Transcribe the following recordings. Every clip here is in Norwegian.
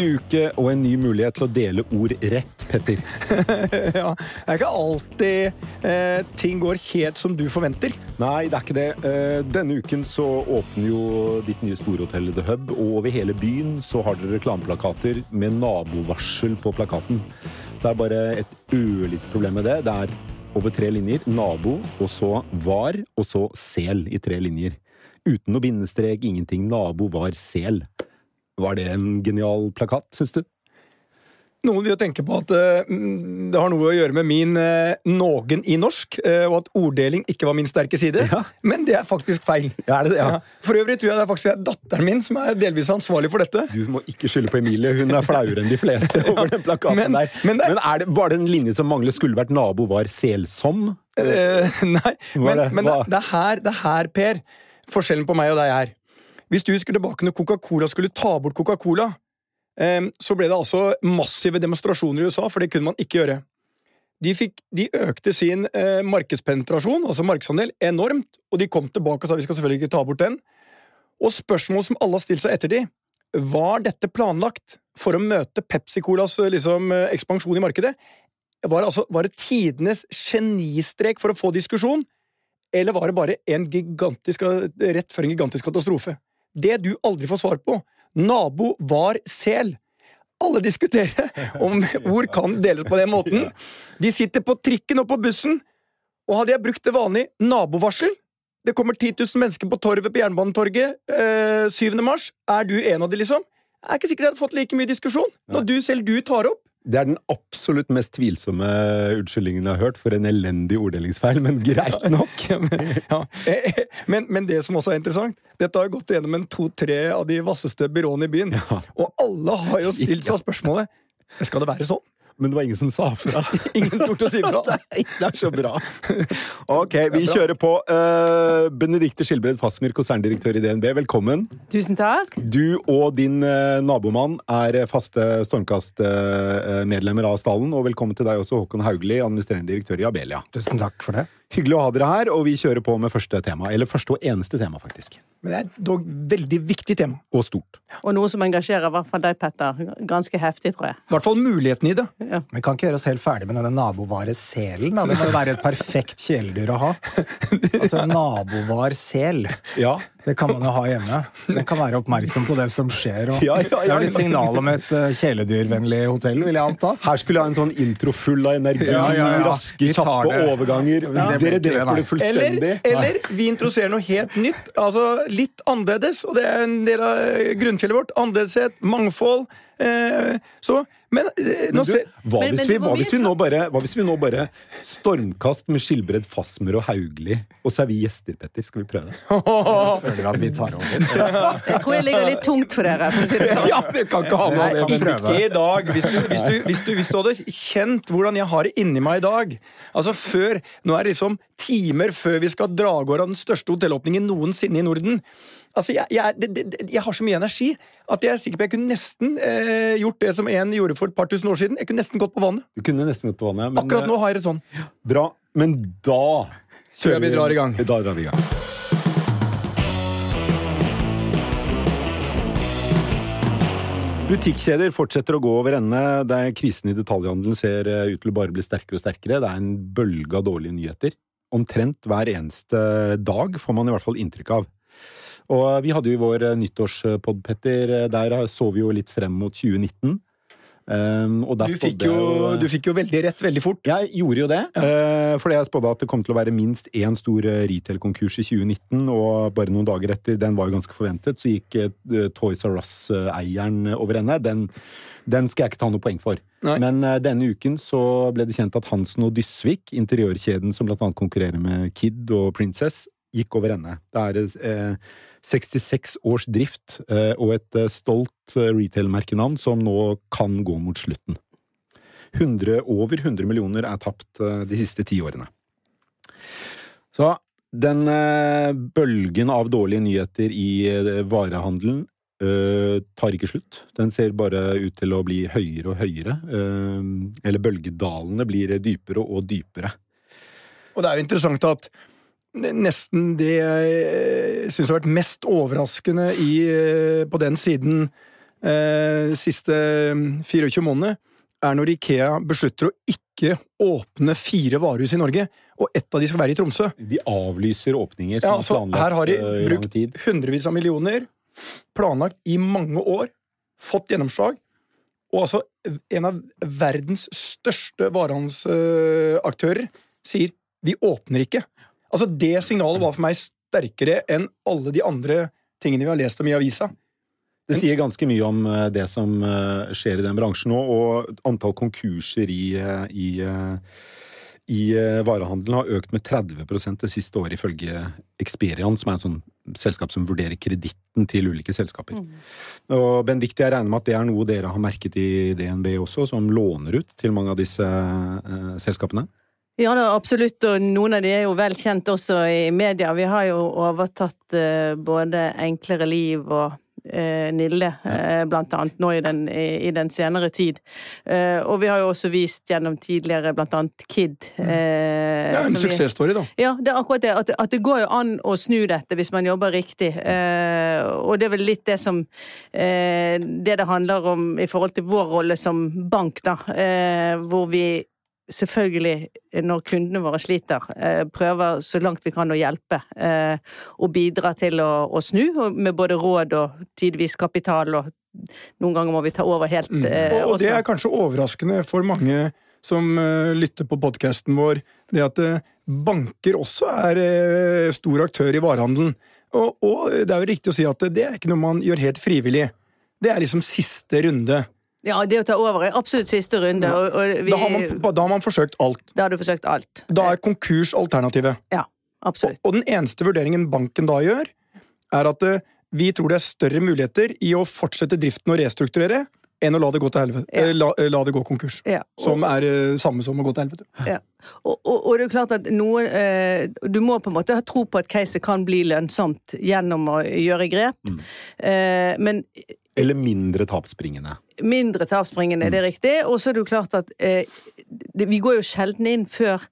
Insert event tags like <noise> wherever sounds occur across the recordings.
uke og en ny mulighet til å dele ord rett, Petter. <laughs> ja, det er ikke alltid eh, ting går helt som du forventer. Nei, det er ikke det. Eh, denne uken så åpner jo ditt nye storhotell The Hub, og over hele byen så har dere reklameplakater med nabovarsel på plakaten. Så det er bare et ørlite problem med det. Det er over tre linjer. Nabo, og så var, og så sel i tre linjer. Uten noe bindestrek, ingenting. Nabo var sel. Var det en genial plakat, syns du? Noen vil jo tenke på at uh, det har noe å gjøre med min nogen noen i norsk, uh, og at orddeling ikke var min sterke side. Ja. Men det er faktisk feil. Ja, er det? Ja. For øvrig tror jeg det er faktisk datteren min som er delvis ansvarlig for dette. Du må ikke skylde på Emilie. Hun er flauere enn de fleste <laughs> over den plakaten Men- der. men det- Men er det, var det en linje som manglet Skulle vært nabo var selsom? Uh, <laughs> nei, men, det? men det, det, er her, det er her, Per, forskjellen på meg og deg er. Hvis du husker tilbake når Coca-Cola skulle ta bort Coca-Cola, eh, så ble det altså massive demonstrasjoner i USA, for det kunne man ikke gjøre. De, fikk, de økte sin eh, markedspenetrasjon, altså markedsandel, enormt, og de kom tilbake og sa vi skal selvfølgelig ikke ta bort den. Og spørsmål som alle har stilt seg etter de, var dette planlagt for å møte Pepsi-Colas eh, liksom, eh, ekspansjon i markedet? Var, altså, var det tidenes genistrek for å få diskusjon, eller var det bare en gigantisk, rett før en gigantisk katastrofe? Det du aldri får svar på. Nabo var sel. Alle diskuterer <laughs> om ord kan deles på den måten. De sitter på trikken og på bussen, og hadde jeg brukt det vanlige nabovarsel Det kommer 10 000 mennesker på torvet på Jernbanetorget eh, 7. mars. Er du en av de, liksom? Jeg er ikke sikkert jeg hadde fått like mye diskusjon. Når du selv du tar opp. Det er den absolutt mest tvilsomme unnskyldningen jeg har hørt for en elendig orddelingsfeil, men greit nok. <laughs> ja. Eh, Men, men det som også er interessant, dette har gått gjennom en to-tre av de vasseste byråene i byen. Og alle har jo stilt seg spørsmålet skal det være sånn. Men det var ingen som sa fra. <laughs> Ingen torde å si fra. <laughs> Nei, det er så bra. <laughs> Ok, vi kjører på. Uh, Benedikte Skilbred Fasmer, konserndirektør i DNB, velkommen. Tusen takk. Du og din uh, nabomann er faste Stormkast-medlemmer av stallen. Og velkommen til deg også, Håkon Haugli, administrerende direktør i Abelia. Tusen takk for det. Hyggelig å ha dere her, og vi kjører på med første tema. Eller første og eneste tema, faktisk. Men det er dog veldig viktig tema. Og stort. Og noe som engasjerer i hvert fall deg, Petter, ganske heftig, tror jeg. I hvert fall muligheten i det. Vi kan ikke gjøre oss helt ferdig med denne nabovareselen. Det må jo være et perfekt kjæledyr å ha. <laughs> Altså nabovarsel. Ja. Det kan man jo ha hjemme. Den kan være oppmerksom på det som skjer. Og <laughs> Ja, ja, ja, Det er litt signal om et eh, kjæledyrvennlig hotell, vil jeg anta. Her skulle jeg ha en sånn intro full av energi, Ja, ja, ja. raske, kjappe det. overganger. Ja, det Dere dreper det fullstendig. eller vi introduserer noe helt nytt. Altså litt annerledes, og det er en del av grunnfjellet vårt. Annerledeshet, mangfold. Eh, så Men eh, nå Men du, ser hva, hvis vi, hva, hvis nå bare, hva hvis vi nå bare Stormkast med Skilbred, Fasmer og Haugli, og så er vi gjester, Petter? Skal vi prøve det? <laughs> Jeg føler at vi tar over. Jeg tror jeg ligger litt tungt for dere. for å si det sånn. <laughs> Ja, det kan ikke ha noe av det. Ikke i dag. Hvis du, hvis, du, hvis, du, hvis du hadde kjent hvordan jeg har det inni meg i dag Altså før, Nå er det liksom timer før vi skal dra av gårde av den største hotellåpningen noensinne i Norden. Altså, jeg, jeg, det, det, jeg har så mye energi at jeg er sikker på jeg kunne nesten eh, gjort det som en gjorde for et par tusen år siden. Jeg kunne nesten gått på vannet. Du kunne nesten gått på vannet. Men, Akkurat nå har jeg det sånn. eh, Bra. Men da kjører vi drar i gang. Da drar vi i gang. Butikkjeder fortsetter å gå over ende. Det er Krisen i detaljhandelen ser eh, ut til å bare bli sterkere og sterkere. Det er en bølge av dårlige nyheter. Omtrent hver eneste dag får man i hvert fall inntrykk av. Og vi hadde jo vår eh, nyttårspod, Petter. Der så vi jo litt frem mot 2019. Um, og der Du fikk, jo, jo- du fikk jo veldig rett veldig fort. jeg gjorde jo det, eh, fordi jeg spådde at det kom til å være minst én stor eh, retail-konkurs i 2019, og bare noen dager etter, den var jo ganske forventet, så gikk uh, Toys R Us-eieren over ende. Den, den skal jeg ikke ta noe poeng for. Nei. Men uh, denne uken så ble det kjent at Hansen og Dysvik, interiørkjeden som annet konkurrerer med Kid og Princess, gikk over ende. Det er eh, 66 års drift eh, og et eh, stolt eh, retail-merkenavn som nå kan gå mot slutten. 100, over 100 millioner er tapt eh, de siste ti årene. Så den eh, bølgen av dårlige nyheter i eh, varehandelen eh, tar ikke slutt. Den ser bare ut til å bli høyere og høyere. eh, eller bølgedalene blir dypere og dypere. Og det er jo interessant at nesten det jeg syns har vært mest overraskende i, eh, på den siden eh, siste mm, 24 månedene, er når Ikea beslutter å ikke åpne fire varehus i Norge, og ett av de skal være i Tromsø. De avlyser åpninger Ja, som altså, er planlagt her har de eh, brukt hundrevis av millioner, planlagt i mange år, fått gjennomslag, og altså en av verdens største varehandelsaktører sier vi åpner ikke. Altså Det signalet var for meg sterkere enn alle de andre tingene vi har lest om i avisa. Det sier ganske mye om eh, det som eh, skjer i den bransjen nå, og antall konkurser i, eh, i, i eh, varehandelen har økt med 30% det siste året, ifølge Experian, som er et sånn selskap som vurderer kreditten til ulike selskaper. Og Benedicte, jeg regner med at det er noe dere har merket i DNB også, som låner ut til mange av disse uh, selskapene? Ja da, absolutt, og noen av de er jo vel kjent også i media. Vi har jo overtatt eh, både Enklere liv og eh, Nille, eh, blant annet, nå i den, i, i den senere tid. Og vi har jo også vist gjennom tidligere blant annet Kid. Ja, En som suksessstory, da. Ja, det er akkurat det. At, at det går jo an å snu dette hvis man jobber riktig. Og det er vel litt det som Det det handler om i forhold til vår rolle som bank, da. Hvor vi selvfølgelig, når kundene våre sliter, eh, prøver så langt vi kan å hjelpe. Eh, og bidra til å, å snu, med både råd og tidvis kapital, og noen ganger må vi ta over helt eh, Og, og det er kanskje overraskende for mange som uh, lytter på podkasten vår, det at uh, banker også er uh, stor aktør i varehandelen. Og, og det er jo riktig å si at det er ikke noe man gjør helt frivillig. Det er liksom siste runde. Ja, det å ta over er absolutt siste runde. Og, og vi, Da har, man, da har man forsøkt alt. da har du forsøkt alt. Da er konkurs alternativet. Ja, absolutt. og den eneste vurderingen banken da gjør, er at eh, vi tror det er større muligheter i å fortsette driften og restrukturere enn å la det gå til helvete. Ja. eh, La, eh, la det gå konkurs. Ja, og- Som er det samme som å gå til helvete. Ja. Og, og, og det er klart at noe eh, Du må på en måte ha tro på at caset kan bli lønnsomt gjennom å gjøre grep. Eh, men Eller mindre tapsbringende? mindre tapsbringende, det er riktig. Og så er det jo klart at eh, det, vi går jo sjelden inn før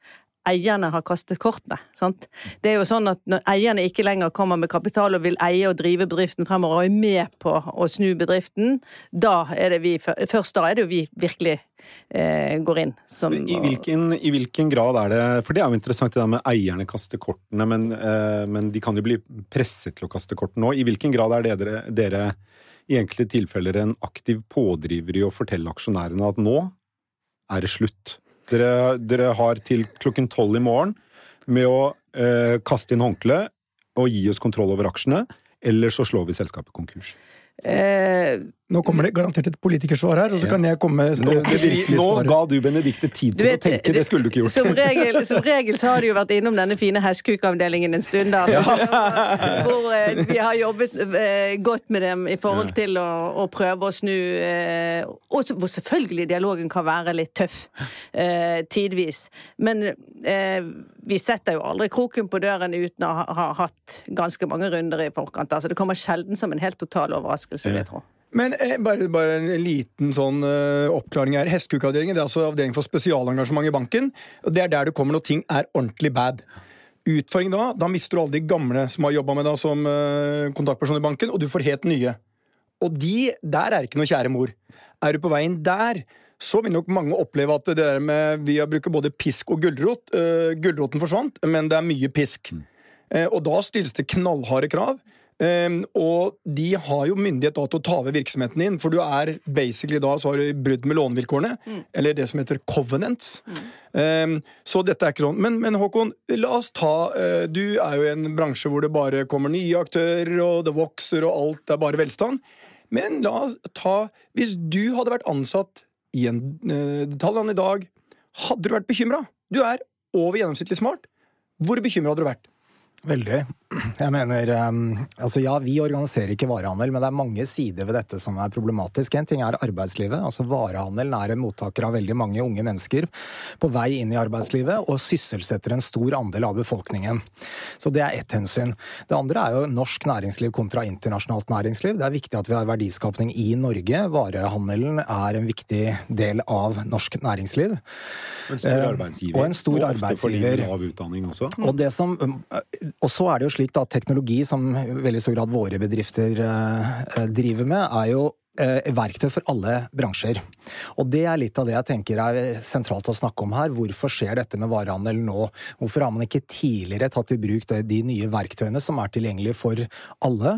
eierne har kastet kortene. Sant? Det er jo sånn at når eierne ikke lenger kommer med kapital og vil eie og drive bedriften fremover og er med på å snu bedriften, da er det vi, først da er det jo vi virkelig eh, går inn. Som, I hvilken, I hvilken grad er det For det er jo interessant det der med eierne kaster kortene, men, eh, men de kan jo bli presset til å kaste kortene òg. I hvilken grad er det dere, dere i enkelte tilfeller en aktiv pådriver i å fortelle aksjonærene at nå er det slutt? Dere, dere har til klokken tolv i morgen med å eh, kaste inn håndkleet og gi oss kontroll over aksjene, eller så slår vi selskapet konkurs. Eh, Nå kommer det garantert et politikersvar her, og så kan jeg komme Nå, nå ga du Benedicte tid til vet, å tenke, det skulle du ikke gjort. Som regel, som regel så har du jo vært innom denne fine hestkukavdelingen en stund, da. Hvor eh, vi har jobbet eh, godt med dem i forhold til å, å prøve å snu eh, Og hvor selvfølgelig dialogen kan være litt tøff eh, tidvis. Men eh, vi setter jo aldri kroken på døren uten å ha, ha hatt ganske mange runder i forkant. Altså, det kommer sjelden som en helt total overraskelse, vil jeg tro. Men eh, bare, bare en liten sånn eh, oppklaring her. Hestekukavdelingen er altså avdeling for spesialengasjement i banken. og Det er der du kommer når ting er ordentlig bad. Utfordringen da, da mister du alle de gamle som har jobba med deg som eh, kontaktperson i banken, og du får helt nye. Og de, der er ikke noe kjære mor. Er du på veien der, så vil nok mange oppleve at det der med Vi har brukt både pisk og gulrot. Uh, gulroten forsvant, men det er mye pisk. Eh, og da stilles det knallharde krav. Um, og de har jo myndighet da til å ta over virksomheten din, for du er basically da så har du brudd med lånevilkårene, eller det som heter covenants. Um, så dette er ikke sånn. Men, men Håkon, la oss ta uh, Du er jo i en bransje hvor det bare kommer nye aktører, og det vokser, og alt er bare velstand. Men la oss ta Hvis du hadde vært ansatt i en uh, detaljhandel i dag, hadde du vært bekymra? Du er over gjennomsnittlig smart. Hvor bekymra hadde du vært? Veldig. <clears throat> Jeg mener, um, altså Ja, vi organiserer ikke varehandel, men det er mange sider ved dette som er problematisk. En ting er arbeidslivet. altså Varehandelen er en mottaker av veldig mange unge mennesker på vei inn i arbeidslivet og sysselsetter en stor andel av befolkningen. Så det er ett hensyn. Det andre er jo norsk næringsliv kontra internasjonalt næringsliv. Det er viktig at vi har verdiskapning i Norge. Varehandelen er en viktig del av norsk næringsliv. En stor Eh, arbeidsgiver. og en stor og arbeidsgiver. ofte fordi arbeidsgiver. lav utdanning også. Og, det som, og så er det jo slik at teknologi, som i veldig stor grad våre bedrifter eh, driver med, er jo eh, verktøy for alle bransjer. Og det er litt av det jeg tenker er sentralt å snakke om her. Hvorfor skjer dette med varehandel nå? Hvorfor har man ikke tidligere tatt i bruk de nye verktøyene som er tilgjengelige for alle,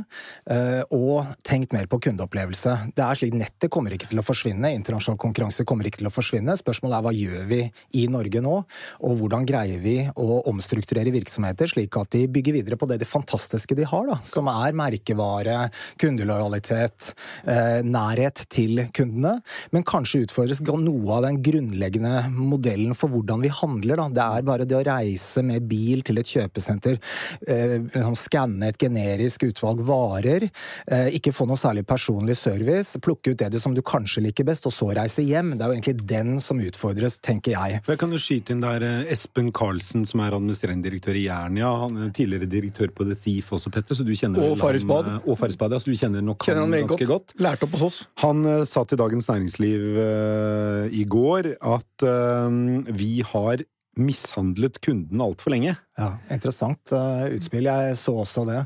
eh, og tenkt mer på kundeopplevelse? Det er slik Nettet kommer ikke til å forsvinne, internasjonal konkurranse kommer ikke til å forsvinne. Spørsmålet er hva gjør vi i Norge nå, og hvordan greier vi å omstrukturere virksomheter slik at de bygger videre på det de fantastiske de har, da, som er merkevare, kundelojalitet, eh, nærhet til kundene, men kanskje utfordres noe av den grunnleggende modellen for hvordan vi handler. Da. Det er bare det å reise med bil til et kjøpesenter, eh, liksom skanne et generisk utvalg varer, eh, ikke få noe særlig personlig service, plukke ut det du som du kanskje liker best, og så reise hjem. Det er jo egentlig den som utfordres, tenker jeg. For jeg kan jo skyte inn der eh, Espen Karlsen, som er administrerende direktør i Jernia. Han er tidligere direktør på The Thief også, Petter, så du kjenner Og Farrisbad. Og Farrisbad, ja, så du kjenner nok Kjenner han ganske godt. lærte opp hos oss. Han eh, sa til Dagens Næringsliv uh, i går at eh, vi har mishandlet kunden altfor lenge. Ja, Interessant uh, utspill. Jeg så også det.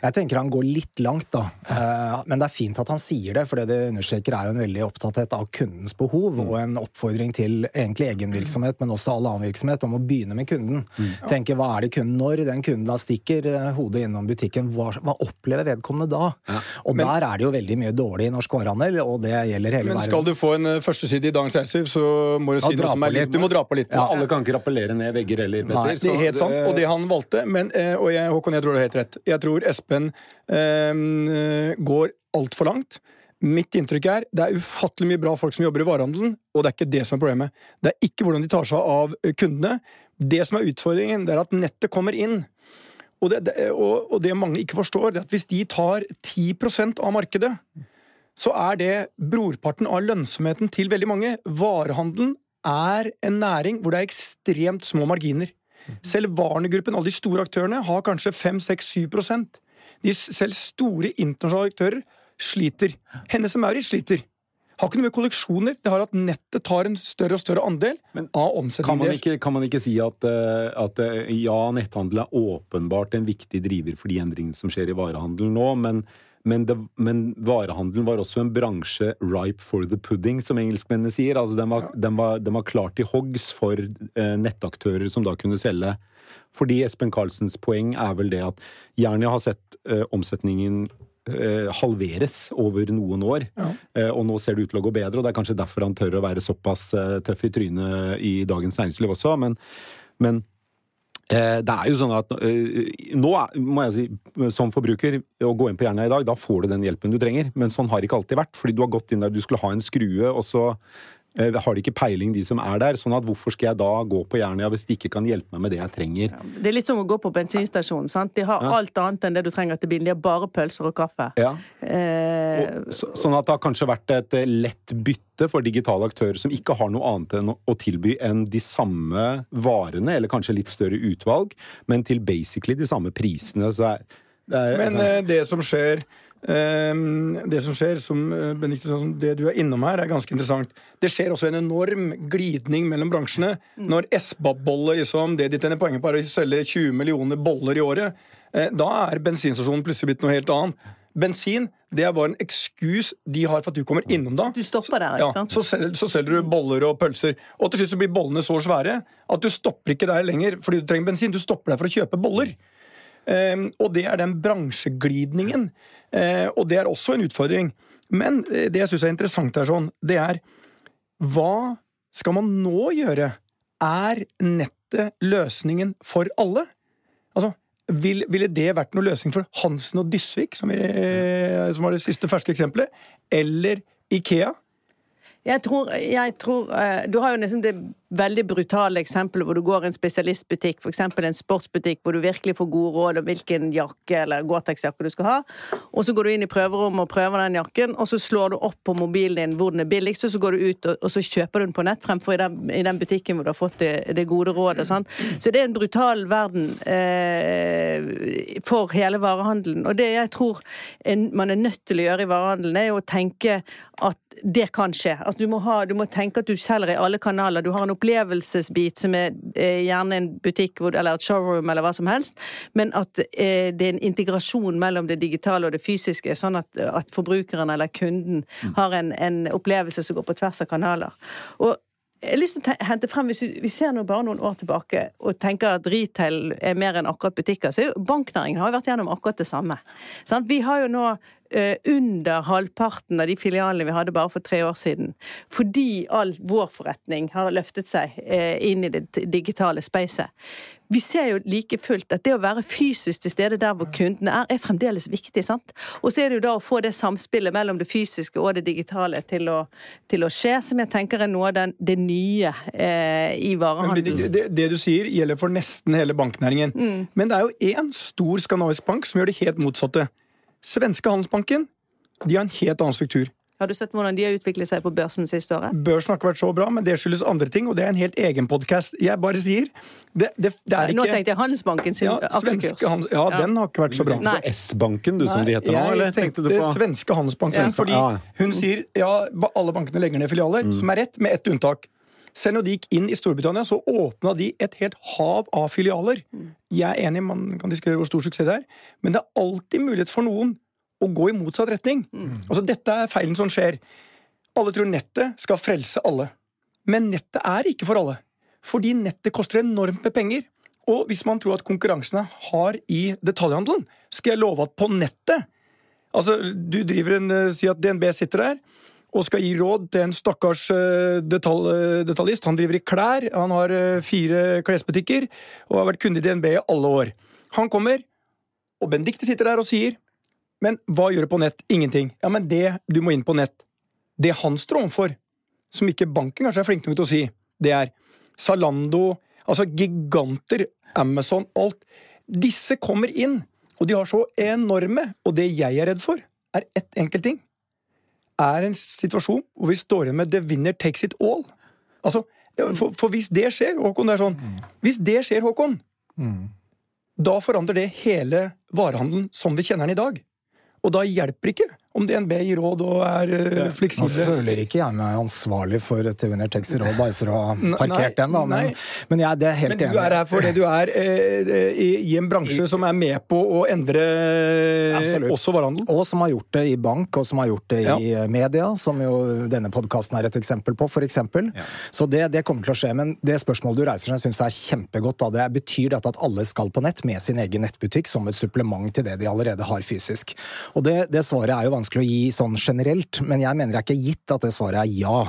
Jeg tenker han går litt langt, da. Uh, men det er fint at han sier det, for det det understreker er jo en veldig opptatthet av kundens behov, og en oppfordring til egentlig egen virksomhet, men også all annen virksomhet, om å begynne med kunden. Tenke hva er det kunden når den kunden da stikker uh, hodet innom butikken, hva, hva opplever vedkommende da? Og Men- der er det jo veldig mye dårlig i norsk varehandel, og det gjelder hele verden. Men verden. skal du få en eh, førsteside i Dagens Næringsliv, så må du si dra noe som på er litt litt. Du må dra på litt. Ja, alle kan ikke rappellere ned vegger heller, Petter. Nei, Det er helt sant, og det han valgte. Men, eh, og jeg, Håkon, jeg tror du har helt rett. Jeg tror Espen eh, går altfor langt. Mitt inntrykk er det er ufattelig mye bra folk som jobber i varehandelen, og det er ikke det som er problemet. Det er ikke hvordan de tar seg av kundene. Det som er utfordringen, det er at nettet kommer inn. Og det, det, og, og det mange ikke forstår, det er at hvis de tar 10% av markedet, så er det brorparten av lønnsomheten til veldig mange. Varehandelen er en næring hvor det er ekstremt små marginer. Selv Warner-gruppen, alle de store aktørene, har kanskje 5-6-7 De Selv store internasjonale aktører sliter. Hennes og Maurits sliter. Har ikke noe med kolleksjoner, det har at nettet tar en større og større andel Men av Kan omsetningen man, deres. kan man ikke si at, eh, at eh, ja, netthandel er åpenbart en viktig driver for de endringene som skjer i varehandelen nå, men, men, det, men varehandelen var også en bransje ripe for the pudding, som engelskmennene sier. Altså, den, var, den, var, den var klar til hoggs for eh, nettaktører som da kunne selge. Fordi Espen Karlsens poeng er vel det at Jernia har sett eh, omsetningen eh, halveres over noen år. Eh, og nå ser det ut til å gå bedre, og det er kanskje derfor han tør å være såpass eh, tøff i trynet i Dagens Næringsliv også. Men, men det er jo sånn at eh, nå må jeg si, som forbruker, å gå inn på Jernia i dag, da får du den hjelpen du trenger. Men sånn har det ikke alltid vært, fordi du har gått inn der du skulle ha en skrue, og så eh, har de ikke peiling, de som er der. Sånn at hvorfor skal jeg da gå på Jernia hvis de ikke kan hjelpe meg med det jeg trenger? Det er litt som å gå på bensinstasjonen. sant? De har alt annet enn det du trenger til bilen. De har bare pølser og kaffe. Ja. Eh, Og, så, sånn at det har kanskje vært et eh, lett bytte for digitale aktører som ikke har noe annet enn å, tilby enn de samme varene, eller kanskje litt større utvalg, men til basically de samme prisene. Så er, det er, Men eh, det som skjer Det som skjer, som eh, Benedikte sa, det du er innom her, er ganske interessant. Det skjer også en enorm glidning mellom bransjene. Når Espa-boller, liksom, det de tjener poenget på, er å selge 20 millioner boller i året, eh, da er bensinstasjonen plutselig blitt noe helt annet. Bensin det er bare en ekskuse de har for at du kommer innom da. du stopper der, Ja, ikke sant? så, selger, så selger du boller og pølser. Og til slutt så blir bollene så svære at du stopper ikke der lenger fordi du trenger bensin. Du stopper der for å kjøpe boller. Um, og det er den bransjeglidningen. Eh, og det er også en utfordring. Men eh, det jeg syns er interessant her, sånn, det er hva skal man nå gjøre? Er nettet løsningen for alle? Altså, vil, ville det vært noe løsning for Hansen og Dysvik, som, vi, som var det siste ferske eksempelet? Eller Ikea? Jeg tror, jeg tror eh, Du har jo liksom det veldig brutale eksempler hvor du går i en spesialistbutikk, f.eks. en sportsbutikk, hvor du virkelig får gode råd om hvilken jakke eller Gore-Tex-jakke du skal ha. Og så går du inn i prøverommet og prøver den jakken, og så slår du opp på mobilen din hvor den er billigst, og så går du ut og, og så kjøper du den på nett fremfor i den, i den butikken hvor du har fått det, det gode rådet. Sant? Så det er en brutal verden eh, for hele varehandelen. Og det jeg tror en, man er nødt til å gjøre i varehandelen, er å tenke at det kan skje. At du må, ha, du må tenke at du selger i alle kanaler. Du har en opplevelsesbit som er eh, gjerne en butikk eller et showroom eller hva som helst, men at eh, det er en integrasjon mellom det digitale og det fysiske, sånn at, at forbrukeren eller kunden mm. har en, en, opplevelse som går på tvers av kanaler. Og jeg har lyst til å hente frem, Hvis vi ser nå bare noen år tilbake og tenker at retail er mer enn akkurat butikker, så banknæringen har jo vært gjennom akkurat det samme. Vi har jo nå under halvparten av de filialene vi hadde bare for tre år siden. Fordi all vår forretning har løftet seg eh, inn i det digitale spacet. Vi ser jo like fullt at det å være fysisk til stede der hvor kundene er, er fremdeles viktig. sant? Og så er det jo da å få det samspillet mellom det fysiske og det digitale til å, til å skje, som jeg tenker er noe av den, det nye eh, i varehandelen. Det, det, det, du sier gjelder for nesten hele banknæringen. Mm. Men det er jo én stor skandinavisk bank som gjør det helt motsatte. Svenske Handelsbanken de har en helt annen struktur. Har du sett hvordan de har utviklet seg på børsen siste året? Børsen har ikke vært så bra, men det skyldes andre ting, og det er en helt egen podkast. Jeg bare sier det, det, det er ikke Nå tenkte jeg Handelsbanken sin ja, aksjekurs. Handels... Ja, ja, den har ikke vært så bra. S-banken, du som de heter nå, eller tenkte du på Svenske Handelsbanken. Ja. Fordi hun sier ja, alle bankene legger ned filialer, mm. som er rett, med ett unntak. Selv når de gikk inn i Storbritannia, så åpna de et helt hav av filialer. Jeg er enig, man kan diskutere hvor stor suksess det er, men det er alltid mulighet for noen å gå i motsatt retning. Mm. Altså, Dette er feilen som skjer. Alle tror nettet skal frelse alle. Men nettet er ikke for alle. Fordi nettet koster enormt med penger. Og hvis man tror at konkurransene har i detaljhandelen, skal jeg love at på nettet Altså, du driver en uh, Si at DNB sitter der og skal gi råd til en stakkars uh, detalj, uh, detaljist. Han driver i klær, han har fire klesbutikker og har vært kunde i DNB i alle år. Han kommer, og Benedicte sitter der og sier men hva gjør du på nett? Ingenting. Ja, men det du må inn på nett, det han står overfor, som ikke banken kanskje er flink nok til å si, det er Zalando, altså giganter, Amazon, alt. Disse kommer inn, og de har så enorme, og det jeg er redd for, er ett enkelt ting. Er en situasjon hvor vi står igjen med 'the winner takes it all'. Altså, for, for hvis det skjer, Håkon, det er sånn Hvis det skjer, Håkon, mm. da forandrer det hele varehandelen som vi kjenner den i dag. Og da hjelper ikke om DNB gir råd og er uh, fleksible. Nå føler ikke jeg meg ansvarlig for Winner Taxi Råd, bare for å ha parkert den, da. Men, men jeg det er helt enig. Men du er her fordi du er uh, i, i, en bransje I, som er med på å endre absolutt. også varehandel? Og som har gjort det i bank, og som har gjort det ja. i media, som jo denne podkasten er et eksempel på, f.eks. Ja. Så det, det, kommer til å skje. Men det spørsmålet du reiser, som jeg syns er kjempegodt, da, det betyr dette at alle skal på nett med sin egen nettbutikk som et supplement til det de allerede har fysisk. Og det, det svaret er jo vanskelig å gi sånn generelt, men jeg mener det er ikke gitt at det svaret er ja.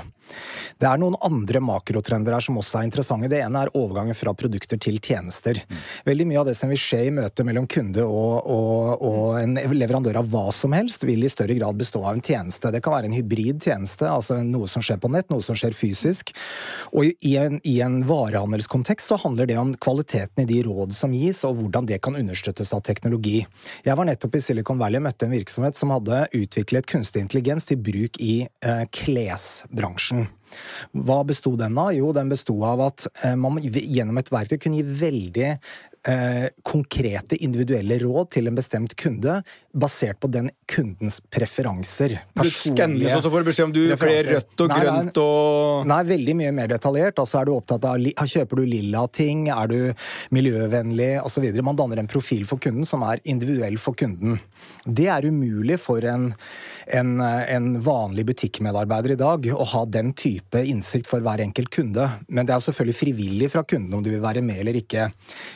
Det er noen andre makrotrender her som også er interessante. Det ene er overgangen fra produkter til tjenester. Veldig mye av det som vil skje i møtet mellom kunde og, og, og, en leverandør av hva som helst, vil i større grad bestå av en tjeneste. Det kan være en hybrid tjeneste, altså noe som skjer på nett, noe som skjer fysisk. Og i en, i en varehandelskontekst så handler det om kvaliteten i de råd som gis, og hvordan det kan understøttes av teknologi. Jeg var nettopp i Silicon Valley og møtte en virksomhet som hadde utviklet kunstig intelligens til bruk i eh, klesbransjen. Hva besto den av? Jo, den besto av at eh, man gjennom et verktøy kunne gi veldig eh, konkrete, individuelle råd til en bestemt kunde, basert på den kundens preferanser. Du skanner så får du beskjed om du flere rødt og nei, grønt og Nei, veldig mye mer detaljert. Altså, er du opptatt av, Kjøper du lilla ting? Er du miljøvennlig? Osv. Man danner en profil for kunden som er individuell for kunden. Det er umulig for en, en, en vanlig butikkmedarbeider i dag å ha den type innsikt for hver enkelt kunde. Men det er selvfølgelig frivillig fra kunden om du vil være med eller ikke.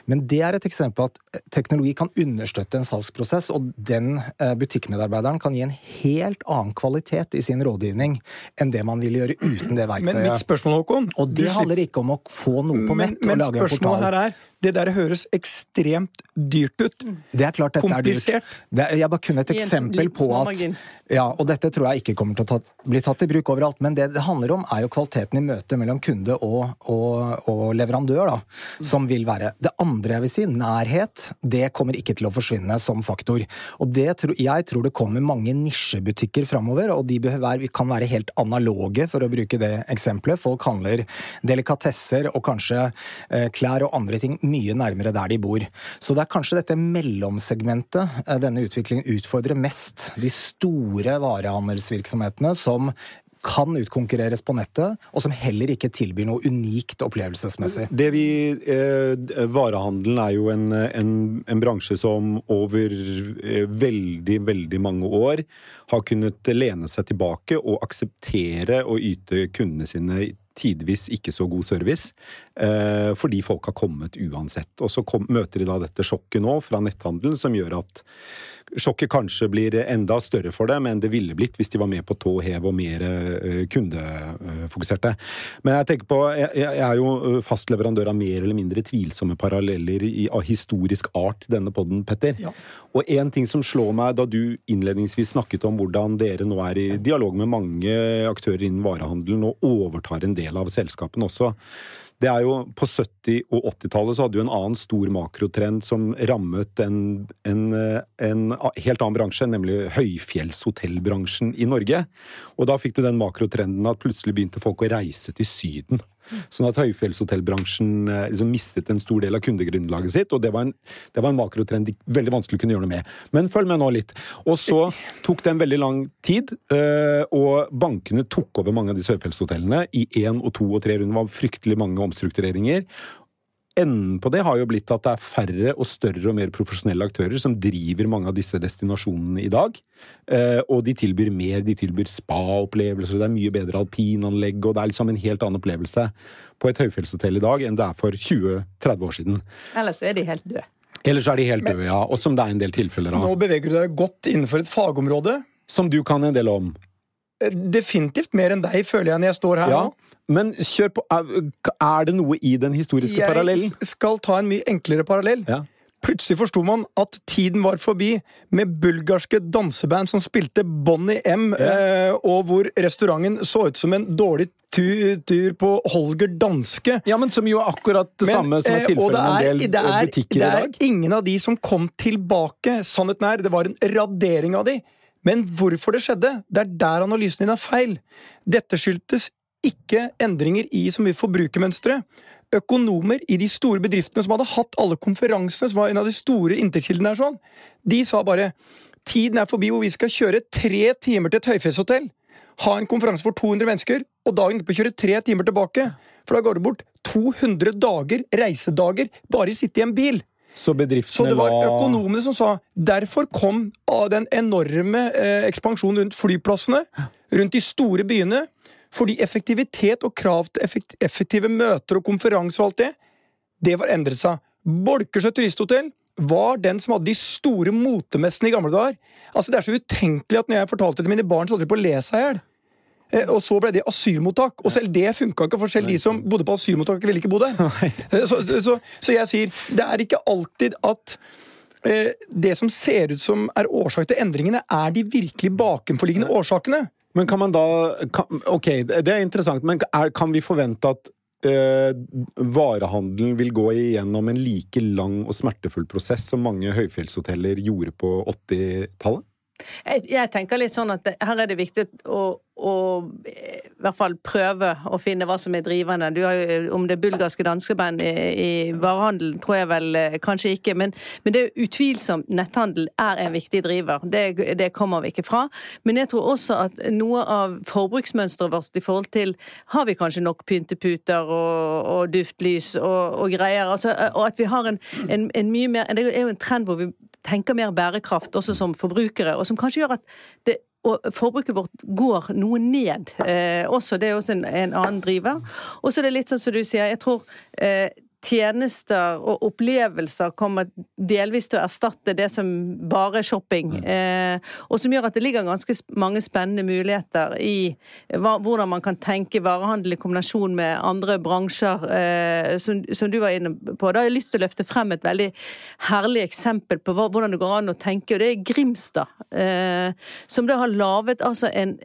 Men det er et eksempel på at teknologi kan understøtte en salgsprosess, og den eh, butikkmedarbeideren kan gi en helt annen kvalitet i sin rådgivning enn det man vil gjøre uten det verktøyet. Men mitt spørsmål, Håkon Og det handler ikke om å få noe på nett men, og lage en portal. Her er det der høres ekstremt dyrt ut. Det er klart dette Komplisert. er dyrt. Det, jeg bare kunne et eksempel på at ja, Og dette tror jeg ikke kommer til å ta, bli tatt i bruk overalt, men det det handler om, er jo kvaliteten i møtet mellom kunde og, og, og leverandør, da, som vil være. Det andre jeg vil si, nærhet, det kommer ikke til å forsvinne som faktor. Og det, jeg tror det kommer mange nisjebutikker framover, og de være, kan være helt analoge, for å bruke det eksempelet. Folk handler delikatesser og kanskje eh, klær og andre ting mye nærmere der de bor. Så det er kanskje dette mellomsegmentet eh, denne utviklingen utfordrer mest. De store varehandelsvirksomhetene som kan utkonkurreres på nettet, og som heller ikke tilbyr noe unikt opplevelsesmessig. Det vi, eh, Varehandelen er jo en, en, en, bransje som over eh, veldig, veldig mange år har kunnet lene seg tilbake og akseptere å yte kundene sine tidvis ikke så god service, eh, fordi folk har kommet uansett. Og så kom, møter de da dette sjokket nå fra netthandelen, som gjør at sjokket kanskje blir enda større for det, men det ville blitt hvis de var med på tå hev og mer eh, kundefokuserte. Men jeg tenker på, jeg er jo fast leverandør av mer eller mindre tvilsomme paralleller av historisk art i denne podden, Petter. Ja. Og en ting som slår meg da du innledningsvis snakket om hvordan dere nå er i dialog med mange aktører innen varehandelen og overtar en del av selskapene også, det er jo På 70- og 80-tallet så hadde du en annen stor makrotrend som rammet en, en, en, helt annen bransje, nemlig høyfjellshotellbransjen i Norge. Og da fikk du den makrotrenden at plutselig begynte folk å reise til Syden. Sånn at høyfjellshotellbransjen eh, liksom mistet en stor del av kundegrunnlaget sitt, og det var en, det var en makrotrend de veldig vanskelig kunne gjøre noe med. Men følg med nå litt. Og så tok det en veldig lang tid, eh, og bankene tok over mange av disse høyfjellshotellene i én og to og tre runder. Det var fryktelig mange omstruktureringer. Enden på det har jo blitt at det er færre og større og mer profesjonelle aktører som driver mange av disse destinasjonene i dag. Eh, og de tilbyr mer. De tilbyr spa-opplevelser, det er mye bedre alpinanlegg, og det er liksom en helt annen opplevelse på et høyfjellshotell i dag enn det er for 20-30 år siden. Ellers er de helt døde. Ellers er de helt døde, ja. Og som det er en del tilfeller av. Nå beveger du deg godt innenfor et fagområde. Som du kan en del om. Definitivt mer enn deg, føler jeg når jeg står her ja. nå. Men kjør på. Er det noe i den historiske jeg parallellen? Jeg skal ta en mye enklere parallell. Ja. Plutselig forsto man at tiden var forbi med bulgarske danseband som spilte Bonnie M, ja. eh, og hvor restauranten så ut som en dårlig tur, tur på Holger Danske. Ja, men Som jo er akkurat det men, samme som er eh, tilfellet med en del det er, butikker i dag. Det er ingen av de som kom tilbake. Sannheten er, det var en radering av de. Men hvorfor det skjedde, det er der analysen din er feil. Dette skyldtes ikke endringer i så mye forbrukermønstre. Økonomer i de store bedriftene som hadde hatt alle konferansene, som var en av de store inntektskildene, sånn, de sa bare tiden er forbi hvor vi skal kjøre tre timer til et høyfjellshotell, ha en konferanse for 200 mennesker, og dagen etterpå kjøre tre timer tilbake. For da går det bort 200 dager, reisedager, bare å sitte i en bil. Så, så det var økonomene som sa Derfor kom den enorme eh, ekspansjonen rundt flyplassene, rundt de store byene. Fordi effektivitet og krav til effektive møter og konferanser og alt det, det var endret seg. Bolkersjø turisthotell var den som hadde de store motemessene i gamle dager. Altså, Det er så utenkelig at når jeg fortalte det til mine barn, så holdt de på å le seg i hjel. Eh, og så ble det asylmottak. Og selv det funka ikke, for selv de som bodde på asylmottak, ville ikke bo der. Eh, så, så, så, jeg sier, det er ikke alltid at eh, det som ser ut som er årsak til endringene, er de virkelig bakenforliggende årsakene. Men kan man da kan, Ok, det er interessant, men er, kan vi forvente at uh, varehandelen vil gå igjennom en like lang og smertefull prosess som mange høyfjellshoteller gjorde på 80-tallet? Jeg, jeg, tenker litt sånn at det, her er det viktig å, å, i hvert fall prøve å finne hva som er drivende. Du har jo, om det er bulgarske danskeband i, i varehandelen, tror jeg vel eh, kanskje ikke. Men, men, det er utvilsomt netthandel er en viktig driver. Det, det, kommer vi ikke fra. Men jeg tror også at noe av forbruksmønsteret vårt i forhold til har vi kanskje nok pynteputer og, og duftlys og, og greier, altså, og at vi har en, en, en mye mer Det er jo en trend hvor vi tenker mer bærekraft også som forbrukere, og som kanskje gjør at det, forbruket vårt går noe ned. Eh, også, det er også en, en annen driver. Og så er det litt sånn som du sier, jeg tror eh, tjenester og opplevelser kommer delvis til å erstatte det som bare er shopping. Eh, og som gjør at det ligger ganske mange spennende muligheter i hva, hvordan man kan tenke varehandel i kombinasjon med andre bransjer, eh, som, som, du var inne på. Da har jeg lyst til å løfte frem et veldig herlig eksempel på hva, hvordan det går an å tenke, og det er Grimstad. Eh, som da har laget altså en